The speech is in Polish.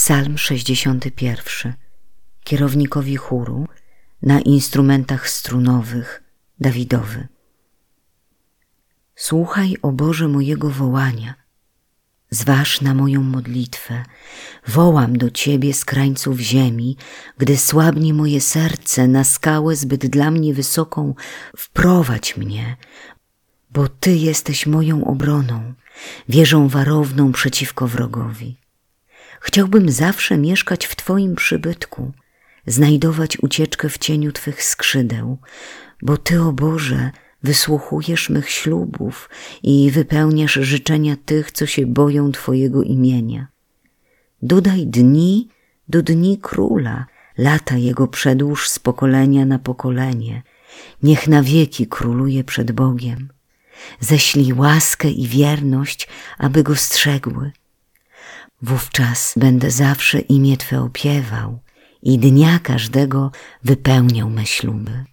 Psalm 61. Kierownikowi chóru na instrumentach strunowych Dawidowy. Słuchaj, o Boże, mojego wołania. Zważ na moją modlitwę. Wołam do Ciebie z krańców ziemi, gdy słabnie moje serce na skałę zbyt dla mnie wysoką. Wprowadź mnie, bo Ty jesteś moją obroną, wieżą warowną przeciwko wrogowi. Chciałbym zawsze mieszkać w Twoim przybytku, znajdować ucieczkę w cieniu Twych skrzydeł, bo Ty, o Boże, wysłuchujesz mych ślubów i wypełniasz życzenia tych, co się boją Twojego imienia. Dodaj dni do dni króla, lata jego przedłuż z pokolenia na pokolenie. Niech na wieki króluje przed Bogiem. Ześlij łaskę i wierność, aby go strzegły. Wówczas będę zawsze imię Twe opiewał i dnia każdego wypełniał me śluby.